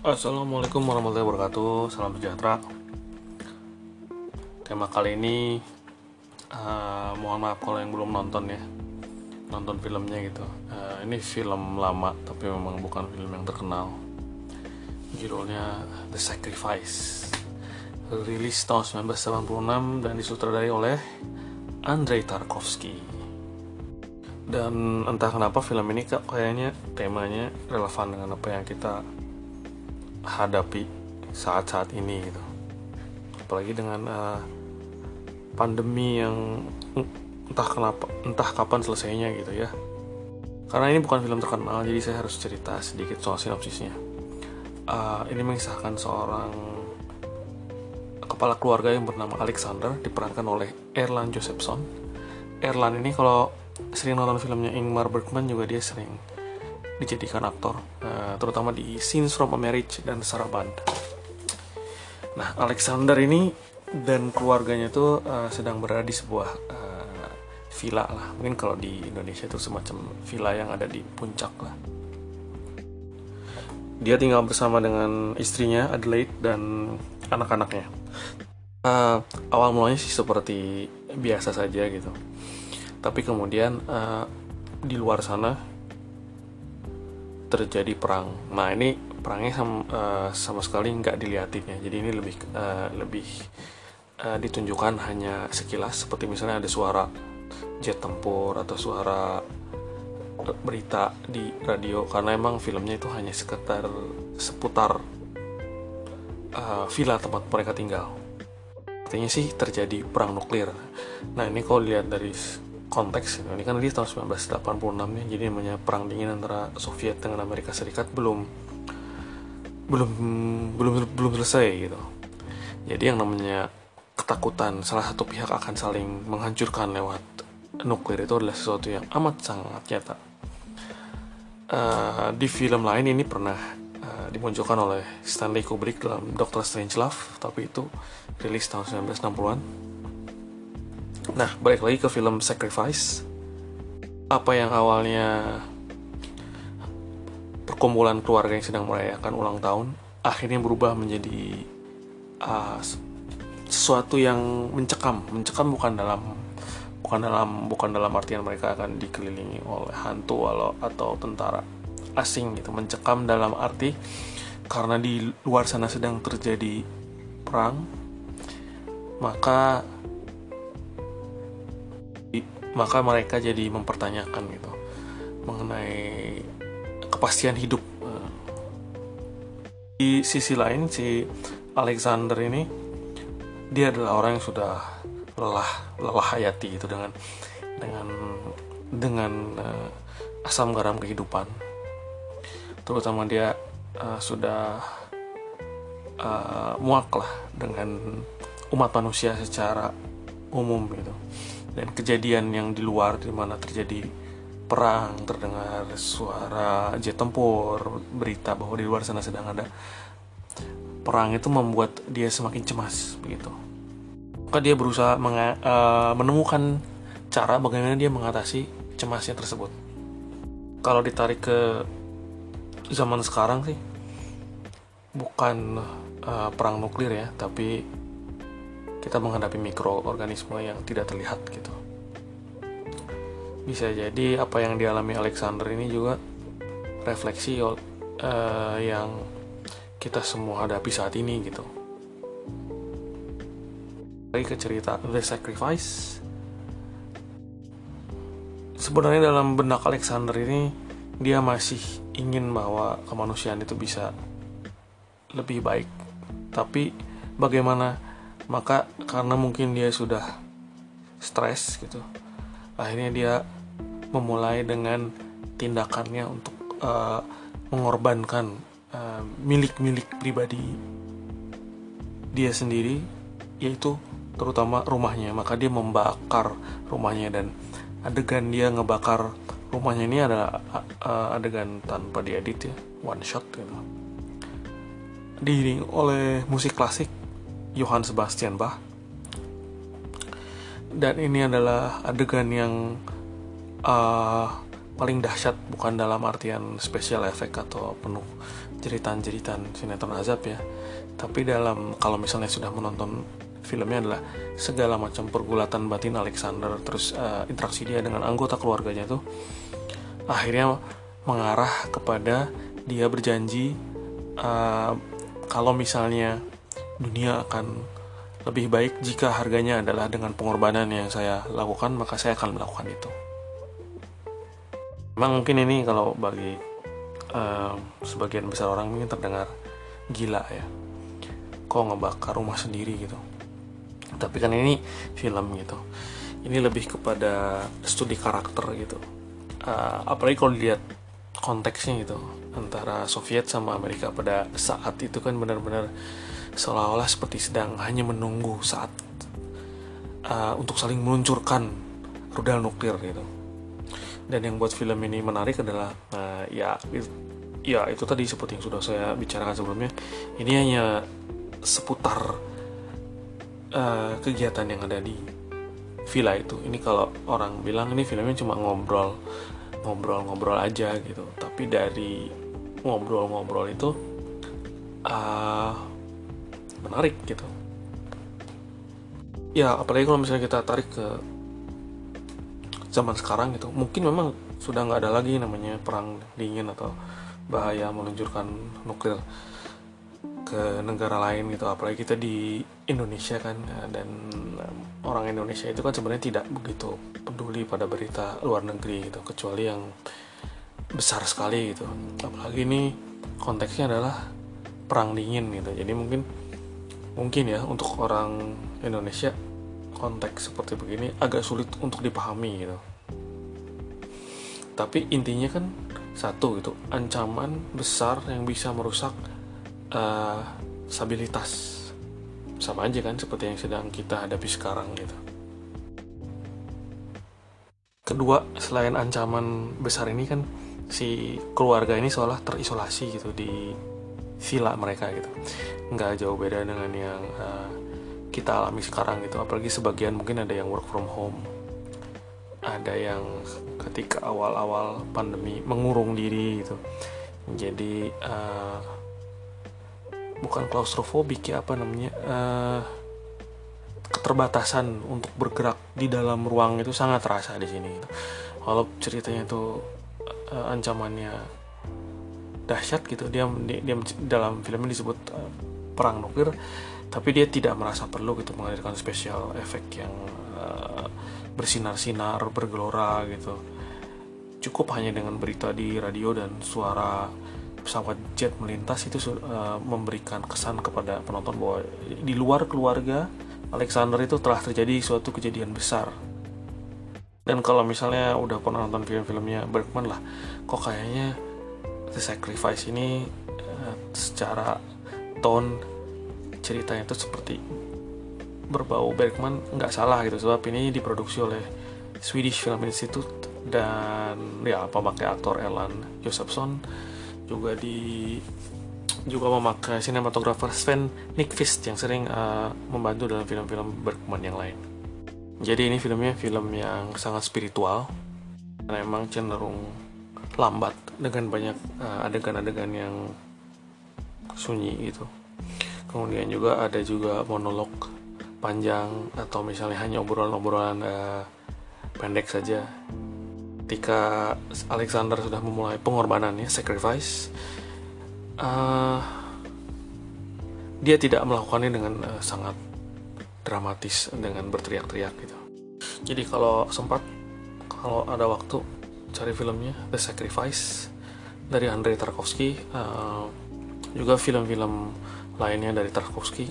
Assalamualaikum warahmatullahi wabarakatuh. Salam sejahtera. Tema kali ini uh, Mohon maaf kalau yang belum nonton ya. Nonton filmnya gitu. Uh, Ini film lama Tapi memang bukan film yang terkenal. Judulnya The Sacrifice. Rilis tahun 1986 Dan disutradarai oleh Andrei Tarkovsky. Dan entah kenapa film ini kayaknya temanya relevan dengan apa yang kita hadapi saat-saat ini gitu. Apalagi dengan uh, pandemi yang entah kenapa entah kapan selesainya gitu ya. Karena ini bukan film terkenal jadi saya harus cerita sedikit soal sinopsisnya. Uh, ini mengisahkan seorang kepala keluarga yang bernama Alexander diperankan oleh Erland Josephson. Erland ini kalau sering nonton filmnya Ingmar Bergman juga dia sering dijadikan aktor, uh, terutama di Scenes from a Marriage dan Saraband. Nah, Alexander ini dan keluarganya itu uh, sedang berada di sebuah uh, villa lah. Mungkin kalau di Indonesia itu semacam villa yang ada di puncak lah. Dia tinggal bersama dengan istrinya Adelaide dan anak-anaknya. Uh, awal mulanya sih seperti biasa saja gitu. Tapi kemudian uh, di luar sana terjadi perang. Nah ini perangnya sama, uh, sama sekali nggak dilihatin ya. Jadi ini lebih uh, lebih uh, ditunjukkan hanya sekilas seperti misalnya ada suara jet tempur atau suara berita di radio karena emang filmnya itu hanya sekitar seputar uh, villa tempat mereka tinggal. Artinya sih terjadi perang nuklir. Nah ini kalau dilihat dari konteks ini kan dia tahun 1986 ya jadi namanya perang dingin antara Soviet dengan Amerika Serikat belum belum belum belum selesai gitu. Jadi yang namanya ketakutan salah satu pihak akan saling menghancurkan lewat nuklir itu adalah sesuatu yang amat sangat nyata. Uh, di film lain ini pernah uh, dimunculkan oleh Stanley Kubrick dalam Doctor Strangelove tapi itu rilis tahun 1960-an Nah, balik lagi ke film Sacrifice. Apa yang awalnya perkumpulan keluarga yang sedang merayakan ulang tahun, akhirnya berubah menjadi uh, sesuatu yang mencekam. Mencekam bukan dalam bukan dalam bukan dalam artian mereka akan dikelilingi oleh hantu atau atau tentara asing gitu. Mencekam dalam arti karena di luar sana sedang terjadi perang, maka maka mereka jadi mempertanyakan gitu mengenai kepastian hidup. Di sisi lain si Alexander ini dia adalah orang yang sudah lelah lelah hayati itu dengan dengan dengan uh, asam garam kehidupan. Terutama dia uh, sudah uh, muak lah dengan umat manusia secara umum gitu dan kejadian yang di luar di mana terjadi perang terdengar suara jet tempur berita bahwa di luar sana sedang ada perang itu membuat dia semakin cemas begitu. Maka dia berusaha uh, menemukan cara bagaimana dia mengatasi cemasnya tersebut. Kalau ditarik ke zaman sekarang sih bukan uh, perang nuklir ya tapi kita menghadapi mikroorganisme yang tidak terlihat gitu. Bisa jadi apa yang dialami Alexander ini juga refleksi uh, yang kita semua hadapi saat ini gitu. Lagi ke cerita The Sacrifice. Sebenarnya dalam benak Alexander ini dia masih ingin bahwa kemanusiaan itu bisa lebih baik. Tapi bagaimana maka karena mungkin dia sudah stres gitu akhirnya dia memulai dengan tindakannya untuk uh, mengorbankan uh, milik-milik pribadi dia sendiri yaitu terutama rumahnya. Maka dia membakar rumahnya dan adegan dia ngebakar rumahnya ini adalah uh, adegan tanpa diedit ya one shot gitu. Diiring oleh musik klasik Johann Sebastian Bach. Dan ini adalah adegan yang uh, paling dahsyat bukan dalam artian special effect atau penuh jeritan-jeritan sinetron azab ya. Tapi dalam kalau misalnya sudah menonton filmnya adalah segala macam pergulatan batin Alexander terus uh, interaksi dia dengan anggota keluarganya tuh akhirnya mengarah kepada dia berjanji uh, kalau misalnya dunia akan lebih baik jika harganya adalah dengan pengorbanan yang saya lakukan maka saya akan melakukan itu. Memang mungkin ini kalau bagi uh, sebagian besar orang ini terdengar gila ya. Kok ngebakar rumah sendiri gitu. Tapi kan ini film gitu. Ini lebih kepada studi karakter gitu. Uh, apalagi kalau dilihat konteksnya gitu. Antara Soviet sama Amerika pada saat itu kan benar-benar seolah-olah seperti sedang hanya menunggu saat uh, untuk saling meluncurkan rudal nuklir gitu. Dan yang buat film ini menarik adalah uh, ya ya itu tadi seperti yang sudah saya bicarakan sebelumnya. Ini hanya seputar uh, kegiatan yang ada di villa itu. Ini kalau orang bilang ini filmnya cuma ngobrol ngobrol-ngobrol aja gitu. Tapi dari ngobrol-ngobrol itu uh, menarik gitu. Ya apalagi kalau misalnya kita tarik ke zaman sekarang gitu. Mungkin memang sudah nggak ada lagi namanya perang dingin atau bahaya meluncurkan nuklir ke negara lain gitu. Apalagi kita di Indonesia kan. Dan orang Indonesia itu kan sebenarnya tidak begitu peduli pada berita luar negeri gitu. Kecuali yang besar sekali gitu. Apalagi ini konteksnya adalah perang dingin gitu. Jadi mungkin mungkin ya untuk orang Indonesia konteks seperti begini agak sulit untuk dipahami gitu. Tapi intinya kan satu gitu ancaman besar yang bisa merusak uh, stabilitas. Sama aja kan seperti yang sedang kita hadapi sekarang gitu. Kedua selain ancaman besar ini kan si keluarga ini seolah terisolasi gitu di villa mereka gitu. Nggak jauh beda dengan yang uh, kita alami sekarang gitu. Apalagi sebagian mungkin ada yang work from home. Ada yang ketika awal-awal pandemi mengurung diri gitu. Jadi uh, bukan klaustrofobik ya apa namanya uh, keterbatasan untuk bergerak di dalam ruang itu sangat terasa di sini gitu. kalau ceritanya itu uh, ancamannya dahsyat gitu. Dia, dia, dia dalam film ini disebut uh, perang nuklir tapi dia tidak merasa perlu gitu menghadirkan special effect yang uh, bersinar-sinar bergelora gitu. Cukup hanya dengan berita di radio dan suara pesawat jet melintas itu uh, memberikan kesan kepada penonton bahwa di luar keluarga Alexander itu telah terjadi suatu kejadian besar. Dan kalau misalnya udah pernah nonton film-filmnya Bergman lah kok kayaknya The Sacrifice ini uh, secara tone ceritanya itu seperti berbau Bergman nggak salah gitu sebab ini diproduksi oleh Swedish Film Institute dan ya pemakai aktor Erland Josephson juga di juga memakai sinematografer Sven Nykvist yang sering uh, membantu dalam film-film Bergman yang lain. Jadi ini filmnya film yang sangat spiritual karena emang cenderung lambat dengan banyak uh, adegan-adegan yang sunyi gitu. Kemudian juga ada juga monolog panjang atau misalnya hanya obrolan-obrolan uh, pendek saja ketika Alexander sudah memulai pengorbanannya sacrifice uh, dia tidak melakukannya dengan uh, sangat dramatis dengan berteriak-teriak gitu jadi kalau sempat kalau ada waktu cari filmnya The Sacrifice dari Andrei Tarkovsky. Uh, juga film-film lainnya dari Tarkovsky.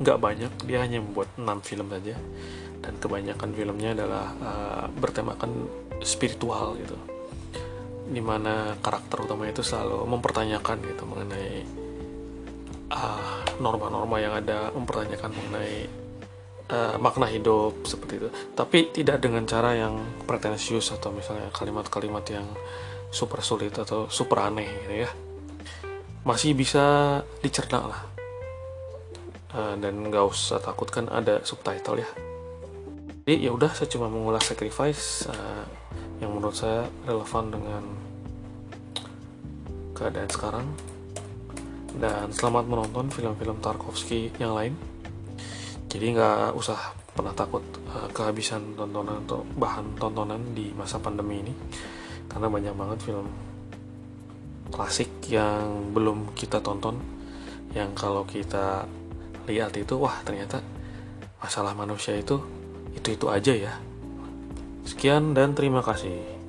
Nggak banyak dia hanya membuat 6 film saja. Dan kebanyakan filmnya adalah uh, bertemakan spiritual gitu. Di mana karakter utamanya itu selalu mempertanyakan gitu mengenai uh, norma-norma yang ada mempertanyakan mengenai uh, makna hidup seperti itu. Tapi tidak dengan cara yang pretensius atau misalnya kalimat-kalimat yang super sulit atau super aneh gitu ya. Masih bisa dicerna lah. Uh, dan nggak usah takut kan ada subtitle ya. Jadi ya udah saya cuma mengulas sacrifice uh, yang menurut saya relevan dengan keadaan sekarang. Dan selamat menonton film-film Tarkovsky yang lain jadi nggak usah pernah takut uh, kehabisan tontonan atau bahan tontonan di masa pandemi ini. Karena banyak banget film klasik yang belum kita tonton yang kalau kita lihat itu wah ternyata masalah manusia itu itu itu aja ya. Sekian dan terima kasih